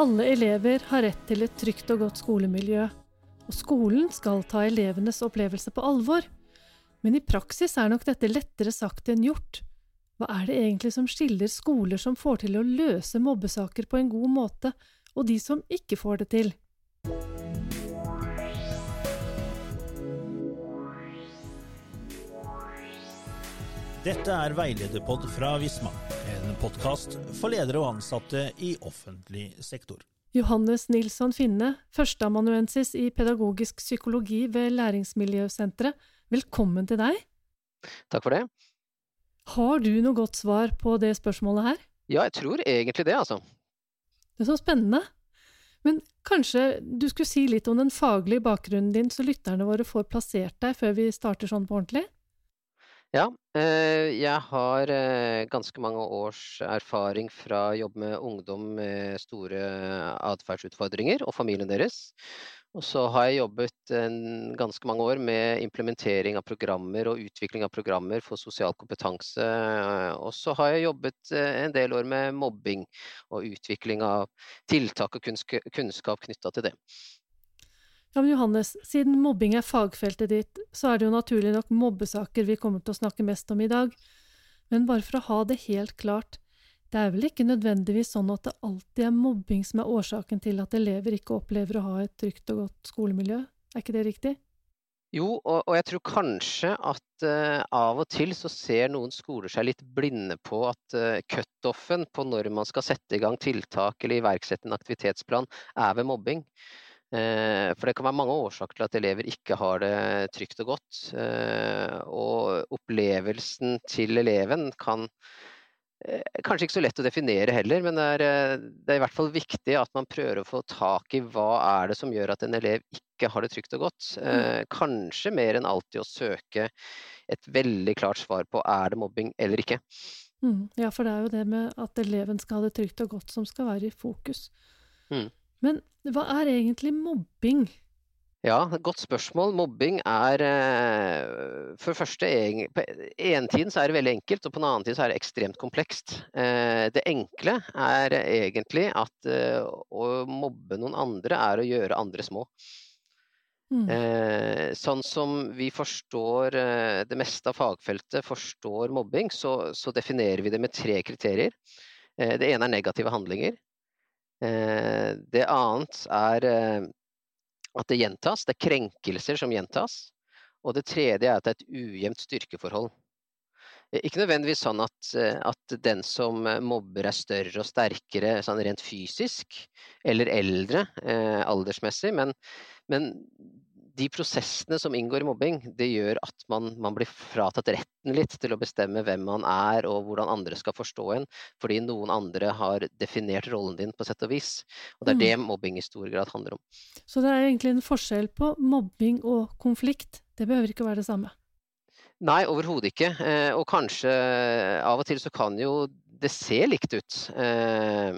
Alle elever har rett til et trygt og godt skolemiljø, og skolen skal ta elevenes opplevelse på alvor. Men i praksis er nok dette lettere sagt enn gjort. Hva er det egentlig som skiller skoler som får til å løse mobbesaker på en god måte, og de som ikke får det til? Dette er Veilederpod fra Visma, en podkast for ledere og ansatte i offentlig sektor. Johannes Nilsson Finne, førsteamanuensis i pedagogisk psykologi ved Læringsmiljøsenteret, velkommen til deg. Takk for det. Har du noe godt svar på det spørsmålet her? Ja, jeg tror egentlig det, altså. Det er så spennende. Men kanskje du skulle si litt om den faglige bakgrunnen din, så lytterne våre får plassert deg før vi starter sånn på ordentlig? Ja, eh, jeg har eh, ganske mange års erfaring fra å jobbe med ungdom med store atferdsutfordringer og familien deres. Og så har jeg jobbet ganske mange år med implementering av programmer og utvikling av programmer for sosial kompetanse. Og så har jeg jobbet eh, en del år med mobbing og utvikling av tiltak og kunnskap knytta til det. Ja, men Johannes, siden mobbing er fagfeltet ditt, så er det jo naturlig nok mobbesaker vi kommer til å snakke mest om i dag. Men bare for å ha det helt klart, det er vel ikke nødvendigvis sånn at det alltid er mobbing som er årsaken til at elever ikke opplever å ha et trygt og godt skolemiljø? Er ikke det riktig? Jo, og, og jeg tror kanskje at uh, av og til så ser noen skoler seg litt blinde på at uh, cutoffen på når man skal sette i gang tiltak eller iverksette en aktivitetsplan, er ved mobbing. Eh, for det kan være mange årsaker til at elever ikke har det trygt og godt. Eh, og opplevelsen til eleven kan eh, Kanskje ikke så lett å definere heller, men det er, det er, i hvert fall viktig at man prøver å få tak i hva er det som gjør at en elev ikke har det trygt og godt. Mm. Kanskje mer enn alltid å søke et veldig klart svar på er det mobbing eller ikke. Mm, ja, for det er jo det med at eleven skal ha det trygt og godt som skal være i fokus. Mm. Men hva er egentlig mobbing? Ja, godt spørsmål. Mobbing er eh, for det første På en tiden så er det veldig enkelt, og på en annen tid så er det ekstremt komplekst. Eh, det enkle er egentlig at eh, å mobbe noen andre er å gjøre andre små. Mm. Sånn som vi forstår det meste av fagfeltet forstår mobbing, så, så definerer vi det med tre kriterier. Det ene er negative handlinger. Eh, det annet er eh, at det gjentas. Det er krenkelser som gjentas. Og det tredje er at det er et ujevnt styrkeforhold. Eh, ikke nødvendigvis sånn at, at, den som mobber er større og sterkere sånn rent fysisk, eller eldre eh, aldersmessig, men, men, de prosessene som inngår i mobbing, det gjør at man, man, blir fratatt retten litt til å bestemme hvem man er og hvordan andre skal forstå en, fordi noen andre har definert rollen din på sett og vis. Og det er mm. det mobbing i stor grad handler om. Så det er egentlig en forskjell på mobbing og konflikt. Det behøver ikke være det samme? Nei, overhodet ikke. Eh, og kanskje av og til så kan jo det se likt ut. Eh,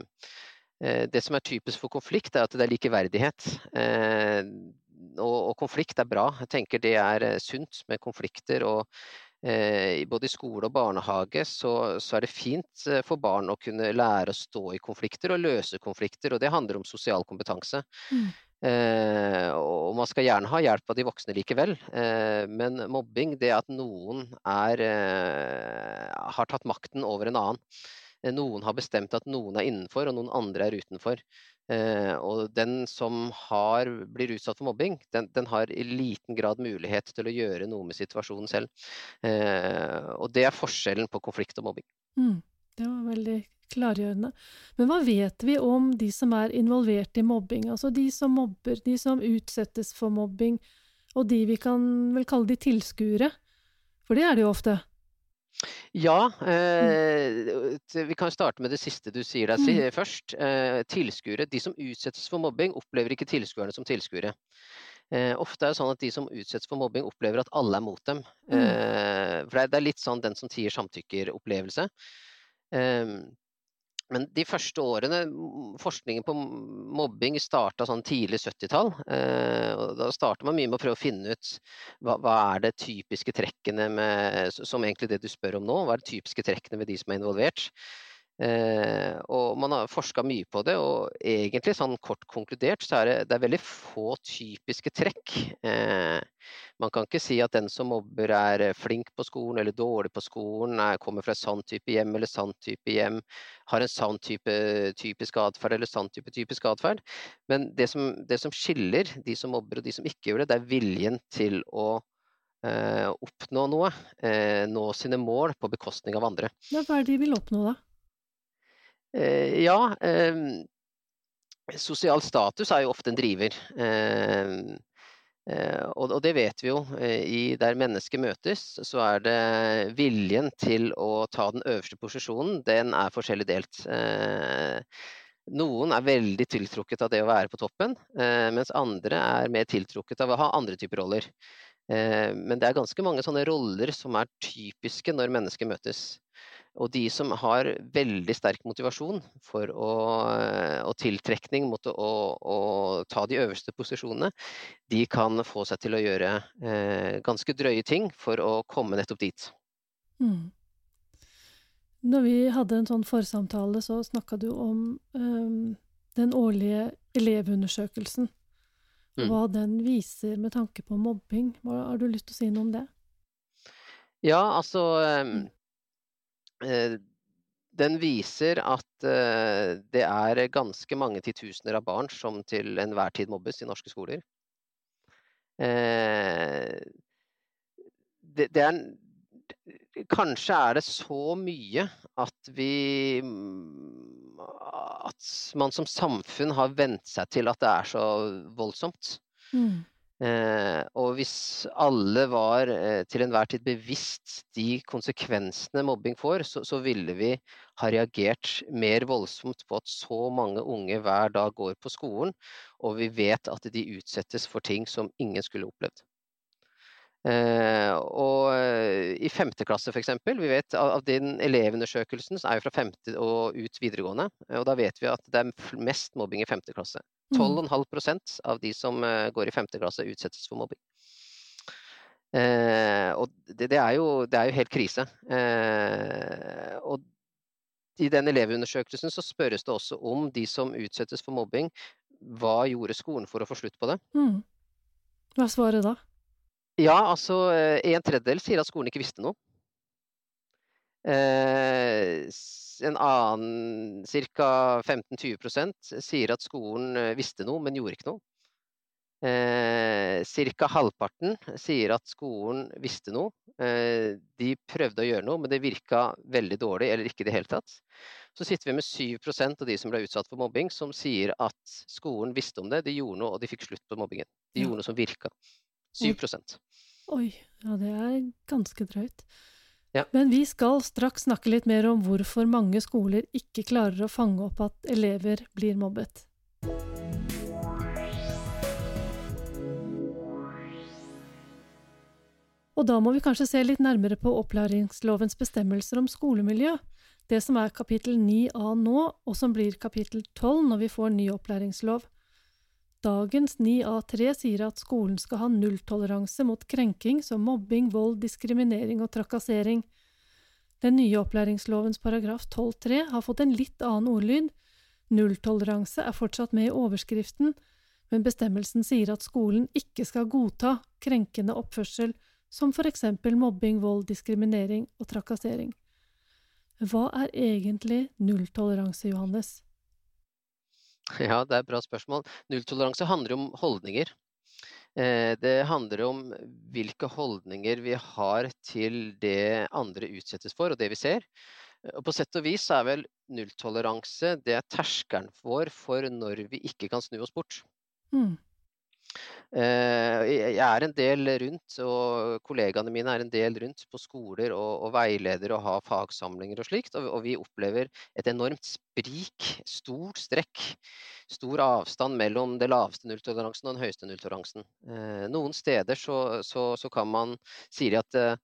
eh, det som er typisk for konflikt, er at det er likeverdighet og, og, konflikt er bra. Jeg tenker det er eh, sunt med konflikter. og eh, Både i skole og barnehage så, så, er det fint eh, for barn å kunne lære å stå i konflikter og løse konflikter. og Det handler om sosial kompetanse. Mm. Eh, og man skal gjerne ha hjelp av de voksne likevel. Eh, men mobbing, det at noen er, eh, har tatt makten over en annen. Noen har bestemt at noen er innenfor og noen andre er utenfor. Eh, og den som har, blir utsatt for mobbing, den, den, har i liten grad mulighet til å gjøre noe med situasjonen selv. Eh, og det er forskjellen på konflikt og mobbing. Mm, det var veldig klargjørende. Men hva vet vi om de som er involvert i mobbing? Altså de som mobber, de som utsettes for mobbing, og de vi kan vel kalle de tilskuere? For det er det jo ofte. Ja, mm. eh, vi kan starte med det siste du sier deg mm. først. Eh, tilskuere. De som utsettes for mobbing, opplever ikke tilskuerne som tilskuere. Eh, ofte er det sånn at de som utsettes for mobbing, opplever at alle er mot dem. Mm. Eh, for det er litt sånn den som tier samtykker-opplevelse. Eh, men de første årene, forskningen på mobbing starta sånn tidlig 70-tall. Eh, da starter man mye med å prøve å finne ut hva, hva er det typiske trekkene med, som egentlig det du spør om nå, hva er de typiske trekkene ved de som er involvert. Eh, og man har forska mye på det, og egentlig sånn kort konkludert så er det, det er veldig få typiske trekk. Eh, man kan ikke si at den som mobber er flink på skolen eller dårlig på skolen, er, kommer fra sånn type hjem eller sånn type hjem, har en sånn type typisk atferd eller sånn type typisk atferd. Men det som, det som skiller de som mobber og de som ikke gjør det, det er viljen til å eh, oppnå noe. Eh, nå sine mål på bekostning av andre. Hva er det de vil oppnå, da? Eh, ja, eh, sosial status er jo ofte en driver. Eh, og, det vet vi jo. Der mennesker møtes, så er det viljen til å ta den øverste posisjonen, den er forskjellig delt. Noen er veldig tiltrukket av det å være på toppen, mens andre er mer tiltrukket av å ha andre typer roller. Men det er ganske mange sånne roller som er typiske når mennesker møtes. Og de som har veldig sterk motivasjon å, eh, og tiltrekning mot å, å, ta de øverste posisjonene, de kan få seg til å gjøre eh, ganske drøye ting for å komme nettopp dit. Mm. Når vi hadde en sånn forsamtale, så snakka du om um, den årlige elevundersøkelsen. Mm. Hva den viser med tanke på mobbing. Har du lyst til å si noe om det? Ja, altså um, den viser at eh, det er ganske mange titusener av barn som til enhver tid mobbes i norske skoler. Eh, det, er Kanskje er det så mye at vi At man som samfunn har vent seg til at det er så voldsomt. Mm. Eh, og hvis alle var eh, til enhver tid bevisst de konsekvensene mobbing får, så, så, ville vi ha reagert mer voldsomt på at så mange unge hver dag går på skolen, og vi vet at de utsettes for ting som ingen skulle opplevd. Eh, og i femte klasse f.eks., vi vet av, den elevundersøkelsen som er fra femte og ut videregående, og da vet vi at det er mest mobbing i femte klasse. 12,5 mm. av de som uh, går i femte klasse utsettes for mobbing. Eh, og det, det, er jo, det, er jo, helt krise. Eh, og i den elevundersøkelsen så spørres det også om de som utsettes for mobbing, hva gjorde skolen for å få slutt på det? Mm. Hva er svaret da? Ja, altså en tredjedel sier at skolen ikke visste noe. Eh, en annen ca. 15-20 sier at skolen eh, visste noe, men gjorde ikke noe. Eh, Ca. halvparten sier at skolen visste noe. Eh, de prøvde å gjøre noe, men det virka veldig dårlig eller ikke i det hele tatt. Så sitter vi med 7% av de som ble utsatt for mobbing, som sier at skolen visste om det, de gjorde noe og de fikk slutt på mobbingen. De gjorde noe som virka. 7 Oi. Oi, ja det er ganske drøyt. Ja. Men vi skal straks snakke litt mer om hvorfor mange skoler ikke klarer å fange opp at elever blir mobbet. Og da må vi kanskje se litt nærmere på opplæringslovens bestemmelser om skolemiljø, det som er kapittel 9a nå, og som blir kapittel 12 når vi får ny opplæringslov. Dagens 9a3 sier at skolen skal ha nulltoleranse mot krenking som mobbing, vold, diskriminering og trakassering. Den nye opplæringslovens paragraf 12-3 har fått en litt annen ordlyd. Nulltoleranse er fortsatt med i overskriften, men bestemmelsen sier at skolen ikke skal godta krenkende oppførsel som for eksempel mobbing, vold, diskriminering og trakassering. Hva er egentlig nulltoleranse, Johannes? Ja, det er et bra spørsmål. Nulltoleranse handler om holdninger. Eh, det handler om hvilke holdninger vi har til det andre utsettes for, og det vi ser. Og på sett og vis er vel nulltoleranse det er terskelen vår for når vi ikke kan snu oss bort. Mm. Eh, jeg er en del rundt, og kollegaene mine er en del rundt på skoler og, og veileder og har fagsamlinger og slikt. Og, og vi opplever et enormt sprik, stort strekk, stor avstand mellom det laveste nulltoleransen og den høyeste nulltoleransen. Eh, noen steder så, så, så kan man sier at eh,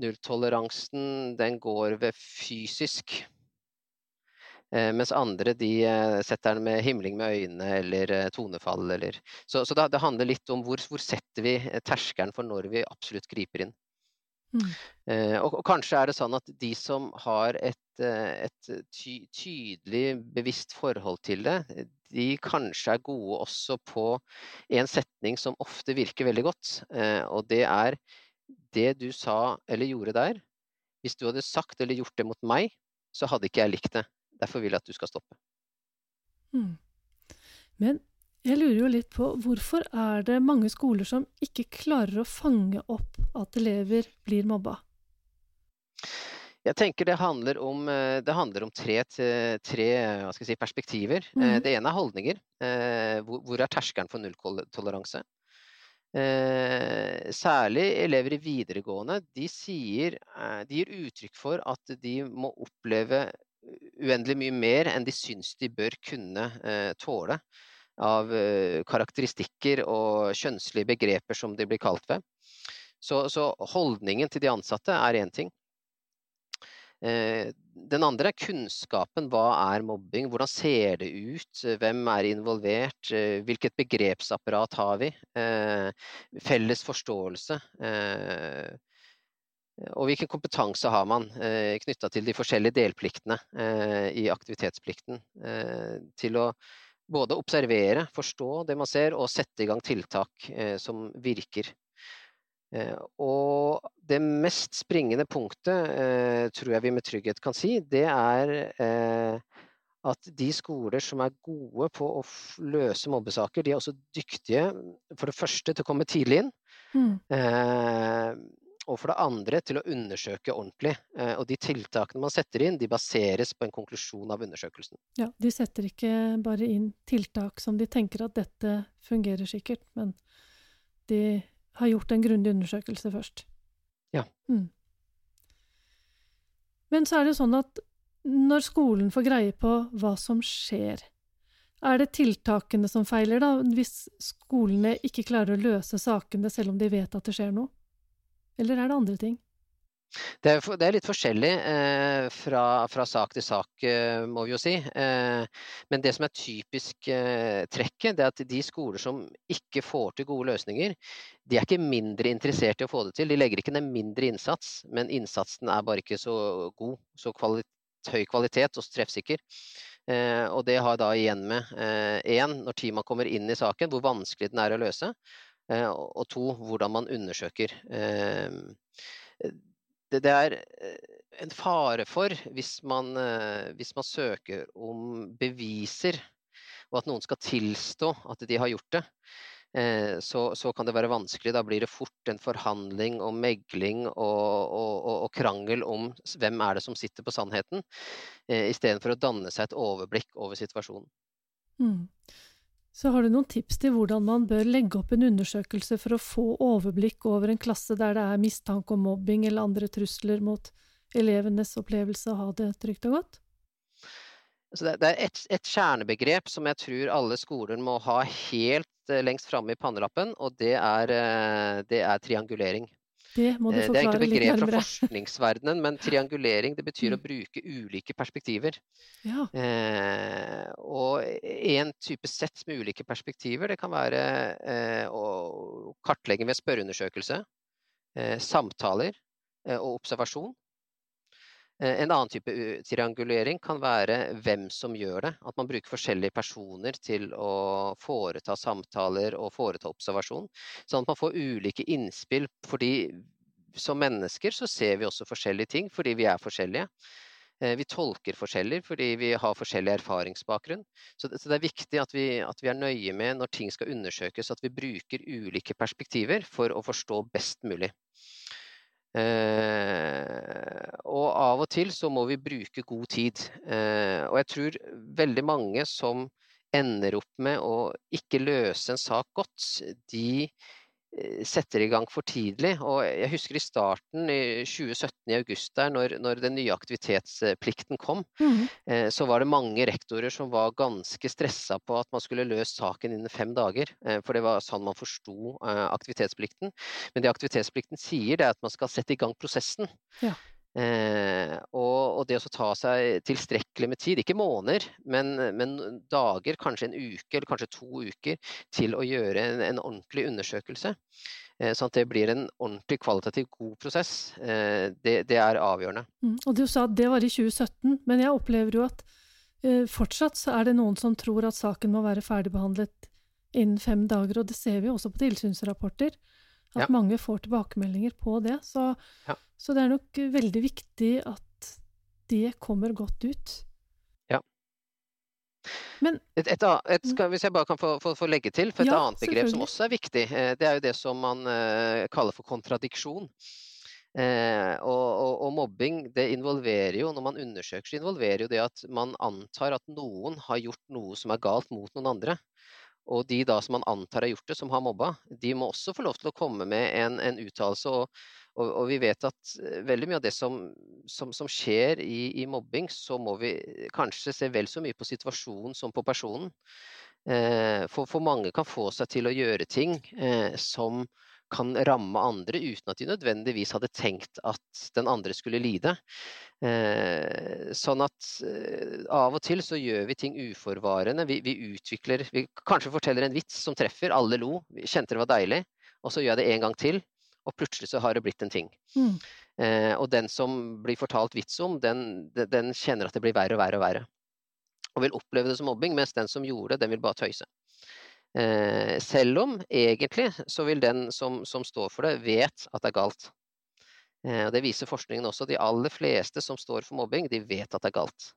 nulltoleransen den går ved fysisk mens andre de eh, setter den med himling med øynene eller eh, tonefall eller Så, så det, det, handler litt om hvor, hvor setter vi terskelen for når vi absolutt griper inn. Mm. Eh, og, og, kanskje er det sånn at de som har et, et ty, tydelig, bevisst forhold til det, de kanskje er gode også på en setning som ofte virker veldig godt. Eh, og det er det du sa eller gjorde der. Hvis du hadde sagt eller gjort det mot meg, så hadde ikke jeg likt det. Derfor vil jeg at du skal stoppe. Mm. Men jeg lurer jo litt på hvorfor er det mange skoler som ikke klarer å fange opp at elever blir mobba? Jeg tenker det handler om, eh, det handler om tre, tre si, perspektiver. Mm. Det ene er holdninger. Eh, hvor er terskelen for nulltoleranse? Særlig elever i videregående. De, sier, de gir uttrykk for at de må oppleve uendelig mye mer enn de syns de bør kunne tåle av karakteristikker og kjønnslige begreper, som de blir kalt ved. Så, så holdningen til de ansatte er én ting. Eh, den andre er kunnskapen. Hva er mobbing? Hvordan ser det ut? Hvem er involvert? Eh, hvilket begrepsapparat har vi? Eh, felles forståelse. Og hvilken kompetanse har man knytta til de forskjellige delpliktene i aktivitetsplikten? Til å både observere, forstå det man ser, og sette i gang tiltak som virker. Eh, og det mest springende punktet, eh, tror jeg vi med trygghet kan si, det er eh, at de skoler som er gode på å løse mobbesaker, de er også dyktige for det første til å komme tidlig inn. Mm. Og for det andre til å undersøke ordentlig. og de tiltakene man setter inn, de baseres på en konklusjon av undersøkelsen. Ja, de setter ikke bare inn tiltak som de tenker at dette fungerer sikkert, men de har gjort en grundig undersøkelse først. Ja. Mm. Men så er det sånn at når skolen får greie på hva som skjer, er det tiltakene som feiler, da, hvis skolene ikke klarer å løse sakene selv om de vet at det skjer noe? Eller er det andre ting? Det er, det er, litt forskjellig eh, fra, fra, sak til sak, eh, må vi jo si. Eh, men det som er typisk eh, trekket, det er at de skoler som ikke får til gode løsninger, de er ikke mindre interessert i å få det til. De legger ikke ned mindre innsats, men innsatsen er bare ikke så god. Så kvalitet, høy kvalitet og treffsikker. Eh, og det har da igjen med én, eh, når teamet kommer inn i saken, hvor vanskelig den er å løse. Og to, hvordan man undersøker det, det, er eh, en fare for, hvis man, eh, hvis man, søker om beviser, og at noen skal tilstå at de har gjort det, eh, så, så kan det være vanskelig. Da blir det fort en forhandling og megling og, og, og krangel om hvem er det som sitter på sannheten, istedenfor å danne seg et overblikk over situasjonen. Mm. Så har du noen tips til hvordan man bør legge opp en undersøkelse for å få overblikk over en klasse der det er mistanke om mobbing eller andre trusler mot elevenes opplevelse av å ha det trygt og godt? det, er et, et, kjernebegrep som jeg tror alle skoler må ha helt eh, lengst framme i pannelappen, og det er, eh, det er triangulering. Det må du forklare litt nærmere. Det er egentlig begrep fra forskningsverdenen, men triangulering det betyr mm. å bruke ulike perspektiver. Ja. Eh, og en type sett med ulike perspektiver, det kan være eh, å kartlegge ved spørreundersøkelse, eh, samtaler eh, og observasjon. Eh, en annen type triangulering kan være hvem som gjør det. At man bruker forskjellige personer til å foreta samtaler og foreta observasjon. Sånn at man får ulike innspill. fordi som mennesker så ser vi også forskjellige ting fordi vi er forskjellige. Eh, vi tolker forskjeller fordi vi har forskjellig erfaringsbakgrunn. Så det, så det er viktig at vi, at vi, er nøye med når ting skal undersøkes, at vi bruker ulike perspektiver for å forstå best mulig. Eh, og av og til så må vi bruke god tid. Eh, og jeg tror veldig mange som ender opp med å ikke løse en sak godt, de setter i gang for tidlig. Og jeg husker i starten, i 2017 i august der, når, når den nye aktivitetsplikten kom, mm. eh, så var det mange rektorer som var ganske stressa på at man skulle løst saken innen fem dager. Eh, for det var sånn man forsto eh, aktivitetsplikten. Men det aktivitetsplikten sier, det er at man skal sette i gang prosessen. Ja. Eh, og, og, det å ta seg tilstrekkelig med tid, ikke måneder, men, men, dager, kanskje en uke eller kanskje to uker, til å gjøre en, en ordentlig undersøkelse. Eh, sånn at det blir en ordentlig kvalitativt god prosess. Eh, det, det, er avgjørende. Mm, og Du sa at det var i 2017, men jeg opplever jo at eh, fortsatt så er det noen som tror at saken må være ferdigbehandlet innen fem dager, og det ser vi også på tilsynsrapporter. At ja. mange får tilbakemeldinger på det. Så, ja. Så, det er nok veldig viktig at det kommer godt ut. Ja. Men, et, et, et, skal, hvis jeg bare kan få, få, få legge til, for et ja, annet begrep som også er viktig, eh, det er jo det som man uh, kaller for kontradiksjon. Eh, og, og, og, mobbing det involverer jo, når man undersøker, så involverer jo det at man antar at noen har gjort noe som er galt mot noen andre. Og de da som man antar har gjort det, som har mobba, de må også få lov til å komme med en, en uttalelse. Og, og, og, vi vet at eh, veldig mye av det som, som, som skjer i, i, mobbing, så må vi kanskje se vel så mye på situasjonen som på personen. Eh, for, for, mange kan få seg til å gjøre ting eh, som kan ramme andre uten at de nødvendigvis hadde tenkt at den andre skulle lide. Eh, sånn at eh, av og til så gjør vi ting uforvarende. Vi, vi, utvikler Vi kanskje forteller en vits som treffer, alle lo, vi kjente det var deilig, og så gjør jeg det en gang til. Og plutselig så har det blitt en ting. Mm. Eh, og den som blir fortalt vits om, den, den, kjenner at det blir verre og verre og verre. Og vil oppleve det som mobbing, mens den som gjorde det, den vil bare tøyse. Eh, selv om egentlig så vil den som, som, står for det, vet at det er galt. Eh, og det viser forskningen også. De aller fleste som står for mobbing, de vet at det er galt.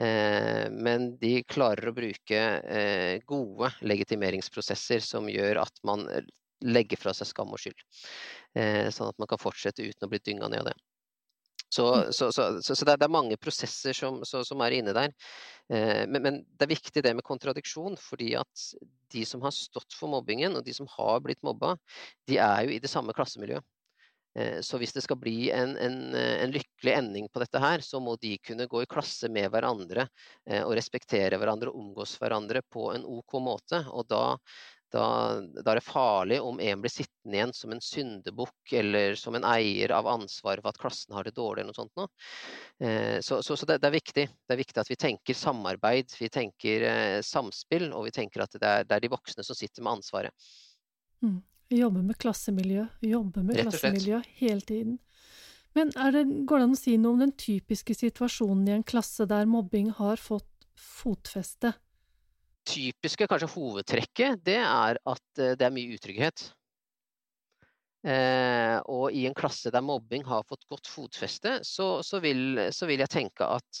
Eh, men de klarer å bruke eh, gode legitimeringsprosesser som gjør at man legger fra seg skam og skyld. Eh, sånn at man kan fortsette uten å bli dynga ned av det. Så, mm. så, så, så det, er, det, er, mange prosesser som, som er inne der. Eh, men, men, det er viktig det med kontradiksjon, fordi at de som har stått for mobbingen, og de som har blitt mobba, de er jo i det samme klassemiljøet. Eh, så hvis det skal bli en, en, en, lykkelig ending på dette her, så må de kunne gå i klasse med hverandre eh, og respektere hverandre og omgås hverandre på en OK måte. Og da, da, da, er det farlig om en blir sittende igjen som en syndebukk eller som en eier av ansvaret for at klassen har det dårlig. eller noe sånt. Nå. Eh, så, så, så det, det, er viktig. Det er viktig at vi tenker samarbeid, vi tenker eh, samspill, og vi tenker at det er, det er, de voksne som sitter med ansvaret. Mm. Vi jobber med klassemiljø, vi jobber med klassemiljø hele tiden. Men det, går det an å si noe om den typiske situasjonen i en klasse der mobbing har fått fotfeste? Typiske, kanskje hovedtrekket, det er at eh, det er mye utrygghet. Eh, og i en klasse der mobbing har fått godt fotfeste, så, så, vil, så vil, jeg tenke at,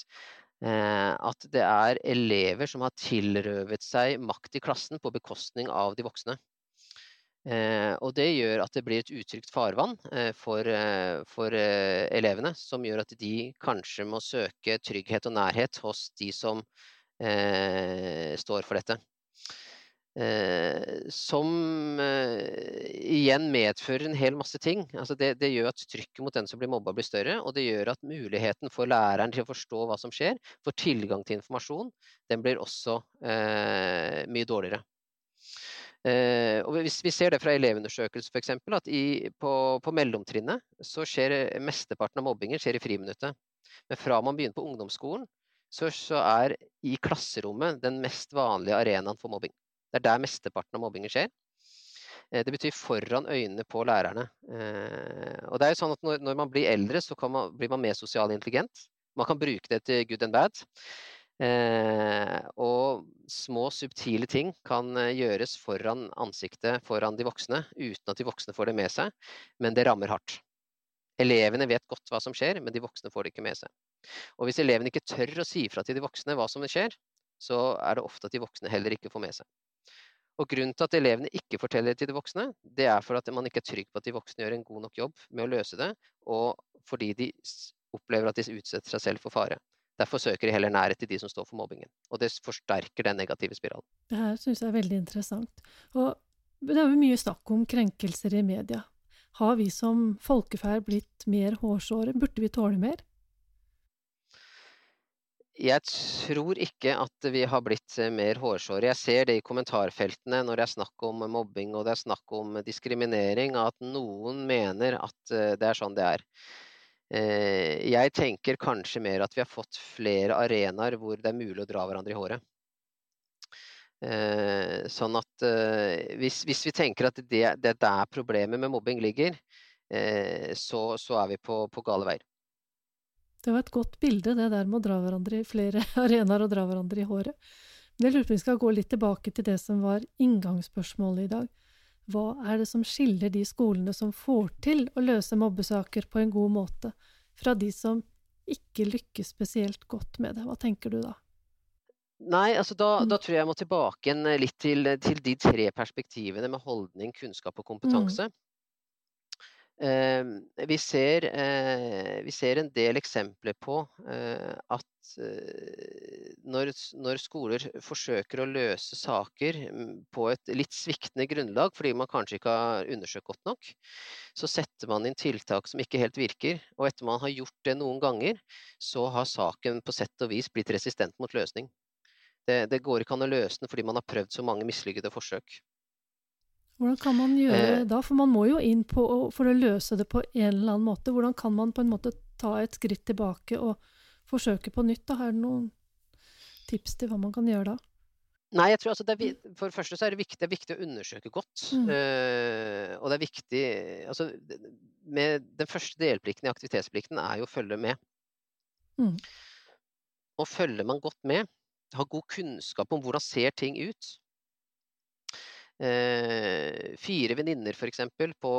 eh, at det er elever som har tilrøvet seg makt i klassen på bekostning av de voksne. Eh, og det gjør at det blir et utrygt farvann eh, for, eh, for elevene, som gjør at de kanskje må søke trygghet og nærhet hos de som eh, står for dette. Eh, som eh, igjen medfører en hel masse ting. Altså det, det, gjør at trykket mot den som blir mobba blir større, og det gjør at muligheten for læreren til å forstå hva som skjer, for tilgang til informasjon, den blir også eh, mye dårligere. Eh, og hvis vi ser det fra elevundersøkelser f.eks., at i, på, på mellomtrinnet så skjer mesteparten av mobbingen skjer i friminuttet. Men fra man begynner på ungdomsskolen, så, så, er i klasserommet den mest vanlige arenaen for mobbing. Det er der mesteparten av mobbingen skjer. Eh, det betyr foran øynene på lærerne. Eh, og det er jo sånn at når, man blir eldre, så man, blir man mer sosial intelligent. Man kan bruke det til good and bad. Eh, og små, subtile ting kan gjøres foran ansiktet foran de voksne, uten at de voksne får det med seg, men det rammer hardt. Elevene vet godt hva som skjer, men de voksne får det ikke med seg. Og hvis elevene ikke tør å si fra til de voksne hva som skjer, så er det ofte at de voksne heller ikke får med seg. Og Grunnen til at elevene ikke forteller det til de voksne, det er for at man ikke er trygg på at de voksne gjør en god nok jobb med å løse det, og fordi de opplever at de utsetter seg selv for fare. Derfor søker de heller nærhet til de som står for mobbingen. Og det forsterker den negative spiralen. Det her syns jeg er veldig interessant. Og det er jo mye snakk om krenkelser i media. Har vi som folkeferd blitt mer hårsåre? Burde vi tåle mer? Jeg tror ikke at vi har blitt eh, mer hårsåre. Jeg ser det i kommentarfeltene når det er snakk om mobbing og det er snakk om diskriminering, at noen mener at eh, det er sånn det er. Eh, jeg tenker kanskje mer at vi har fått flere arenaer hvor det er mulig å dra hverandre i håret. Eh, sånn at eh, hvis, hvis, vi tenker at det, det er der problemet med mobbing ligger, så, så, er vi på, på, gale veier. Det var et godt bilde, det der med å dra hverandre i flere arenaer og dra hverandre i håret. Men jeg lurer på om vi skal gå litt tilbake til det som var inngangsspørsmålet i dag. Hva er det som skiller de skolene som får til å løse mobbesaker på en god måte, fra de som ikke lykkes spesielt godt med det? Hva tenker du da? Nei, altså da, mm. da tror jeg jeg må tilbake eh, litt til, til, de tre perspektivene med holdning, kunnskap og kompetanse. Mm. Eh, vi ser, eh, vi ser, en del eksempler på eh, at eh, når, når, skoler forsøker å løse saker mm, på et litt sviktende grunnlag, fordi man kanskje ikke har undersøkt godt nok, så setter man inn tiltak som ikke helt virker. Og etter man har gjort det noen ganger, så har saken på sett og vis blitt resistent mot løsning. Det, det går ikke an å løse den fordi man har prøvd så mange mislykkede forsøk. Hvordan kan man gjøre det eh. da? For man må jo inn på, for å løse det på en eller annen måte. Hvordan kan man på en måte ta et skritt tilbake og forsøke på nytt? Da? Er det noen tips til hva man kan gjøre da? Nei, jeg tror altså det er, For det første så er det viktig, det er viktig å undersøke godt. Mm. Uh, og det er viktig altså, med Den første delplikten i aktivitetsplikten er jo å følge med. Mm. Og følger man godt med, ha god kunnskap om hvordan ser ting ut, eh, fire venninner f.eks. På,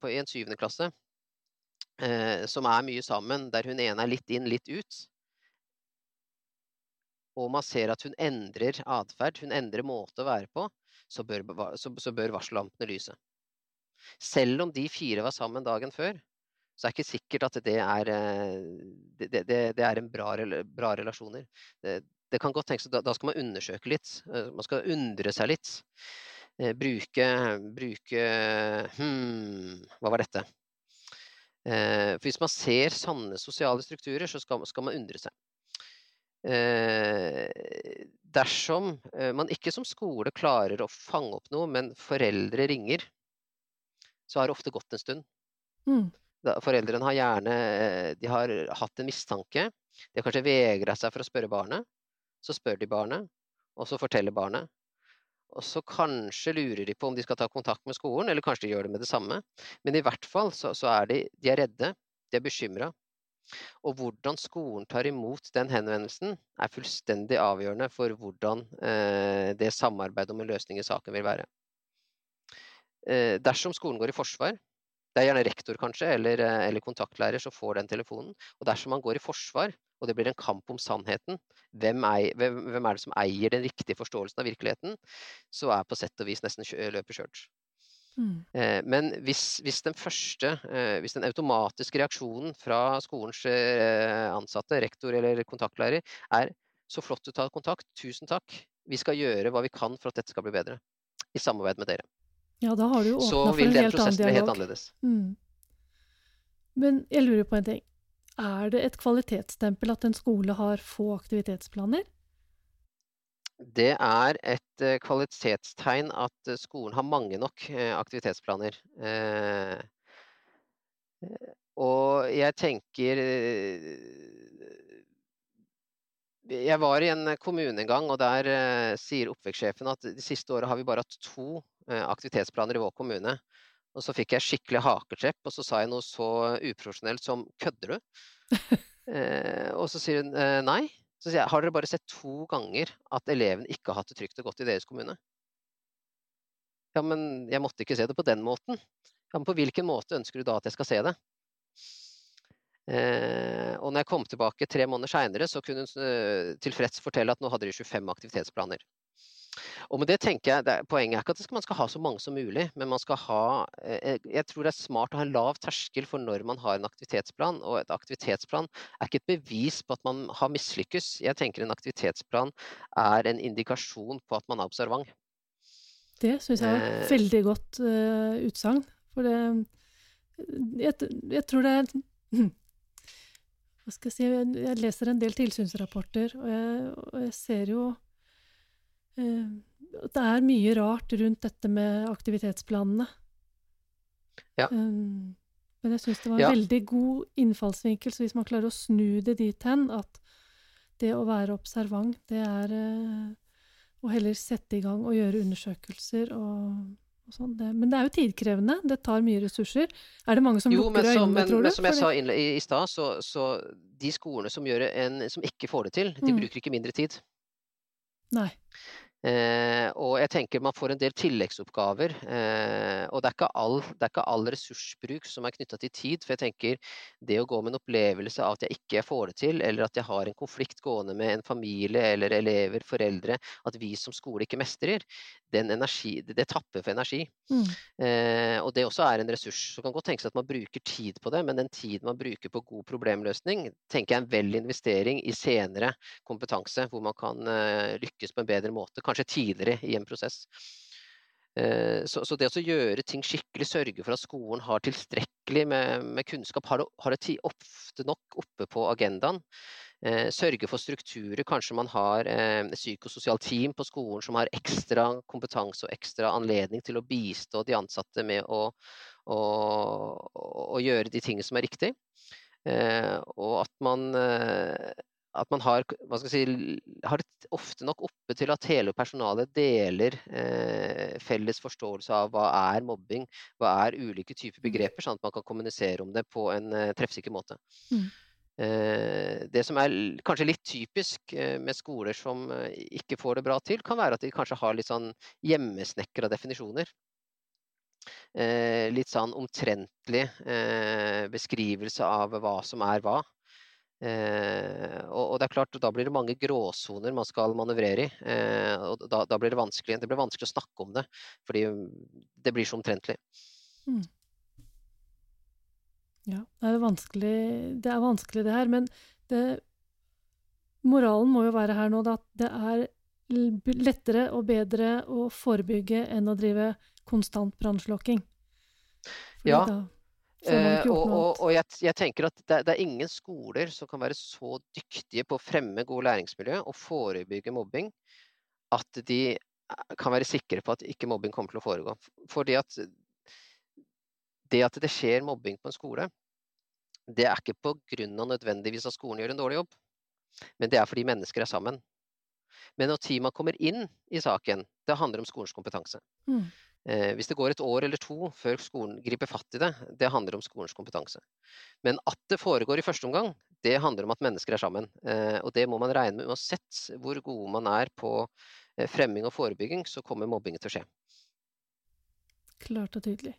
på, en syvende klasse eh, som er mye sammen, der hun ene er litt inn, litt ut. Og man ser at hun endrer atferd, hun endrer måte å være på, så bør, så, så bør varsellampene lyse. Selv om de fire var sammen dagen før, så er det ikke sikkert at det er, eh, det, det, det er en bra, bra relasjoner. Det, kan godt tenkes, da, da skal man undersøke litt. Eh, man skal undre seg litt. Eh, bruke, bruke hmm, hva var dette? Eh, for hvis man ser sanne sosiale strukturer, så skal, skal man undre seg. Eh, dersom man ikke som skole klarer å fange opp noe, men foreldre ringer, så har det ofte gått en stund. Mm. Da, foreldrene har gjerne de har hatt en mistanke. De har kanskje vegra seg for å spørre barnet. Så spør de barnet, og så forteller barnet. Og så kanskje lurer de på om de skal ta kontakt med skolen, eller kanskje de gjør det med det samme. Men i hvert fall så, så er de, de er redde, de er bekymra. Og hvordan skolen tar imot den henvendelsen, er fullstendig avgjørende for hvordan eh, det samarbeidet om en løsning i saken vil være. Eh, dersom skolen går i forsvar, det er gjerne rektor kanskje, eller, eh, eller kontaktlærer som får den telefonen, og dersom man går i forsvar, og det blir en kamp om sannheten, hvem er, hvem er, det som eier den riktige forståelsen av virkeligheten, så er på sett og vis nesten løpet kjørt. Mm. Eh, men hvis, hvis, den første, eh, hvis den automatiske reaksjonen fra skolens eh, ansatte, rektor eller kontaktlærer, er så flott du tar kontakt, tusen takk, vi skal gjøre hva vi kan for at dette skal bli bedre. I samarbeid med dere. Ja, da har du åpna for en helt annen dialog. Så vil den prosessen bli Helt annerledes. Mm. Men jeg lurer på en ting. Er det et kvalitetsstempel at en skole har få aktivitetsplaner? Det er et uh, kvalitetstegn at uh, skolen har mange nok uh, aktivitetsplaner. og jeg tenker Jeg var i en kommune en gang, og der sier oppvekstsjefen at de siste åra har vi bare hatt to aktivitetsplaner i vår kommune. Og så fikk jeg skikkelig haketrepp, og så sa jeg noe så uprofesjonelt som 'kødder du?' eh, og så sier hun eh, nei. Så sier jeg har dere bare sett to ganger at eleven ikke har hatt det trygt og godt i deres kommune? Ja, men jeg måtte ikke se det på den måten. Ja, men på hvilken måte ønsker du da at jeg skal se det? Eh, og når jeg kom tilbake tre måneder seinere, så kunne hun eh, tilfreds fortelle at nå hadde de 25 aktivitetsplaner. Og med det tenker jeg, det, Poenget er ikke at man skal ha så mange som mulig, men man skal ha eh, Jeg tror det er smart å ha en lav terskel for når man har en aktivitetsplan. Og et aktivitetsplan er ikke et bevis på at man har mislykkes. Jeg tenker en aktivitetsplan er en indikasjon på at man er observant. Det syns jeg er et eh, veldig godt uh, utsagn. For det jeg, jeg, tror det er Hva skal jeg si Jeg leser en del tilsynsrapporter, og jeg, og jeg ser jo det er mye rart rundt dette med aktivitetsplanene. Ja. Um, Men jeg syns det var en Ja. veldig god innfallsvinkel, så hvis man klarer å snu det dit hen at det å være observant, det er eh, å heller sette i gang og gjøre undersøkelser og, og sånn. Men det er jo tidkrevende. Det tar mye ressurser. Er det mange som Jo, lukker øynene, men, tror du? men som jeg sa i, i stad, så, så de skolene som, en, som ikke får det til, de Mm. bruker ikke mindre tid. Nei. Eh, og jeg tenker man får en del tilleggsoppgaver. Eh, og det er, ikke all, det er ikke all ressursbruk som er knytta til tid. For jeg tenker det å gå med en opplevelse av at jeg ikke får det til, eller at jeg har en konflikt gående med en familie eller elever, foreldre, at vi som skole ikke mestrer, den energi, det, tapper for energi. Mm. Eh, og det også er en ressurs. Så kan godt tenkes at man bruker tid på det, men den tiden man bruker på god problemløsning, tenker jeg er en vel investering i senere kompetanse, hvor man kan eh, lykkes på en bedre måte, kanskje tidligere i en prosess. Eh, så, så det å gjøre ting skikkelig, sørge for at skolen har tilstrekkelig med, med kunnskap, har det, har det ofte nok oppe på agendaen. Eh, sørge for strukturer. Kanskje man har eh, psykososialt team på skolen som har ekstra kompetanse og ekstra anledning til å bistå de ansatte med å, å, å gjøre de tingene som er riktig. Eh, og at man, eh, at man har, si, har det ofte nok oppe til at hele personalet deler eh, felles forståelse av hva er mobbing, hva er ulike typer begreper, sånn at man kan kommunisere om det på en eh, treffsikker måte. Mm. Eh, Det som er kanskje litt typisk eh, med skoler som eh, ikke får det bra til, kan være at de kanskje har litt sånn hjemmesnekra definisjoner. Eh, litt sånn omtrentlig eh, beskrivelse av hva som er hva. Eh, og, og det er klart, da blir det mange gråsoner man skal manøvrere i. Eh, og da, da blir det vanskelig. Det blir vanskelig å snakke om det, fordi mm, det blir så omtrentlig. Ja, det er vanskelig det, er vanskelig det her, men det, moralen må jo være her nå da, at det er lettere og bedre å forebygge enn å drive konstant brannslukking. Ja, da Eh, og og, og jeg, jeg tenker at det, det er ingen skoler som kan være så dyktige på å fremme gode læringsmiljø og forebygge mobbing at de eh, kan være sikre på at ikke mobbing kommer til å foregå. Fordi at det at det skjer mobbing på en skole, det er ikke pga. nødvendigvis at skolen gjør en dårlig jobb, men det er fordi mennesker er sammen. Men når teama kommer inn i saken, det handler om skolens kompetanse. Mm. Eh, hvis det går et år eller to før skolen griper fatt i det, det handler om skolens kompetanse. Men at det foregår i første omgang, det handler om at mennesker er sammen. Eh, og det må man regne med uansett hvor gode man er på eh, fremming og forebygging, så kommer mobbingen til å skje. Klart og tydelig.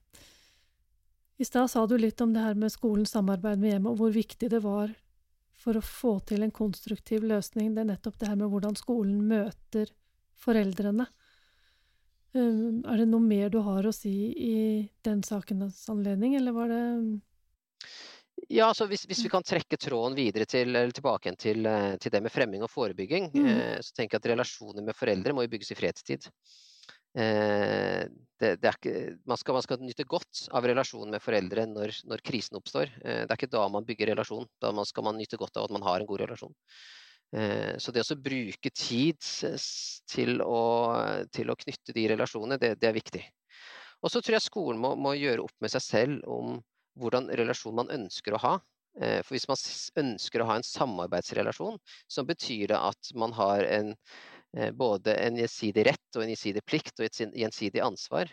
I stad sa du litt om det her med skolens samarbeid med hjemmet, og hvor viktig det var for å få til en konstruktiv løsning. Det er nettopp det her med hvordan skolen møter foreldrene. Um, Er det noe mer du har å si i den sakens anledning, eller var det Ja, altså hvis, hvis vi kan trekke tråden videre til, tilbake til, eh, til det med fremming og forebygging, mm. eh, så tenker jeg at relasjoner med foreldre må bygges i fredstid. Eh, det, det ikke, man, skal, man skal nyte godt av relasjonen med foreldre når, når krisen oppstår. Eh, det er ikke da man bygger relasjon, da man, skal man nyte godt av at man har en god relasjon. Eh, så det å bruke tid til å, til å knytte de relasjonene, det, det er viktig. Og så tror jeg skolen må, må gjøre opp med seg selv om hvordan relasjon man ønsker å ha. Eh, For hvis man ønsker å ha en samarbeidsrelasjon, så betyr det at man har en, eh, både en gjensidig rett og en gjensidig plikt og et gjensidig ansvar.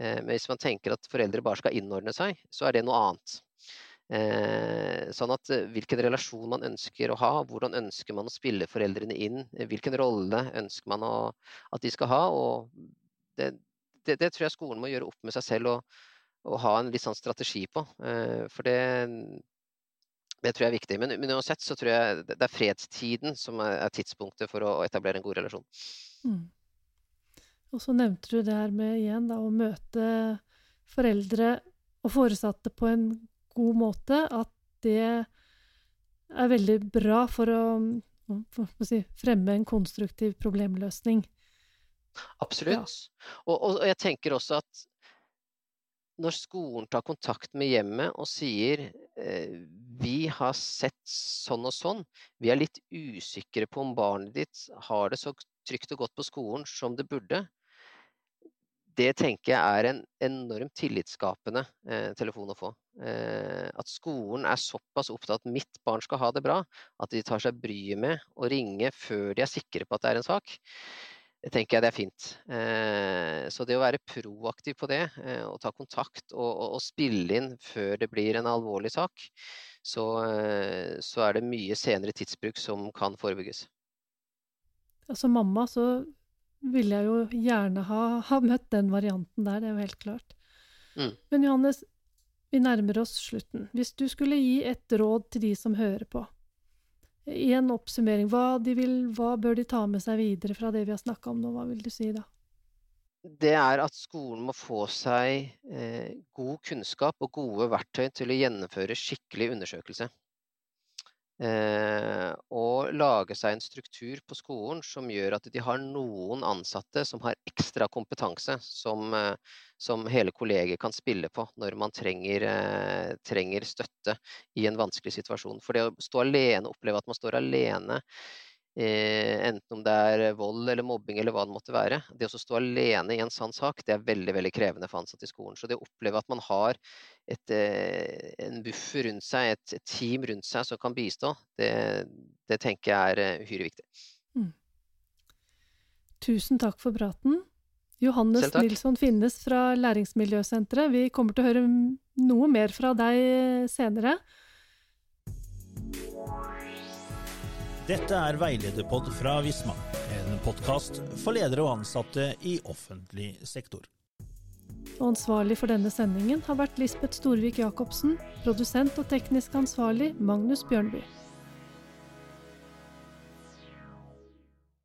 Men hvis man tenker at foreldre bare skal innordne seg, så er det noe annet. Eh, Sånn at eh, hvilken relasjon man ønsker å ha, hvordan ønsker man å spille foreldrene inn, eh, hvilken rolle ønsker man å, at de skal ha. det, det, det tror jeg skolen må gjøre opp med seg selv og, og ha en litt sånn strategi på. For det, det tror jeg er viktig. Men, men uansett så tror jeg det er fredstiden som er, tidspunktet for å etablere en god relasjon. mm. Og så nevnte du det her med igjen da, å møte foreldre og foresatte på en god måte. At det er veldig bra for å, for å si, fremme en konstruktiv problemløsning. Absolutt. Og, og, og jeg tenker også at når skolen tar kontakt med hjemmet og sier eh, vi har sett sånn og sånn, vi er litt usikre på om barnet ditt har det så trygt og godt på skolen som det burde, det tenker jeg er en enormt tillitsskapende eh, telefon å få. Eh, at skolen er såpass opptatt at mitt barn skal ha det bra, at de tar seg bryet med å ringe før de er sikre på at det er en sak. Det tenker jeg det er fint. Eh, så det å være proaktiv på det, eh, og ta kontakt og, og, og, spille inn før det blir en alvorlig sak, så, eh, så er det mye senere tidsbruk som kan forebygges. Som mamma så ville jeg jo gjerne ha, ha, møtt den varianten der, det er jo helt klart. Mm. Men Johannes, vi nærmer oss slutten. Hvis du skulle gi et råd til de som hører på, i en oppsummering, hva, vil, hva bør de ta med seg videre fra det vi har snakka om nå, hva vil du si da? Det er at skolen må få seg eh, god kunnskap og gode verktøy til å gjennomføre skikkelig undersøkelse. Eh, og lage seg en struktur på skolen som gjør at de har noen ansatte som har ekstra kompetanse, som, eh, som hele kollegiet kan spille på når man trenger, eh, trenger, støtte i en vanskelig situasjon. For det å stå alene, oppleve at man står alene Eh, enten om det er vold eller mobbing eller hva det måtte være. Det å stå alene i en sånn sak, det er veldig veldig krevende for ansatte i skolen. Så det å oppleve at man har et, eh, en buffer rundt seg, et, et, team rundt seg som kan bistå, det, det tenker jeg er eh, uhyre viktig. Mm. Tusen takk for praten. Johannes Nilsson Finnes fra Læringsmiljøsenteret. Vi kommer til å høre noe mer fra deg senere. Dette er Veilederpod fra Visma, en podkast for ledere og ansatte i offentlig sektor. Ansvarlig for denne sendingen har vært Lisbeth Storvik Jacobsen, produsent og teknisk ansvarlig Magnus Bjørnby.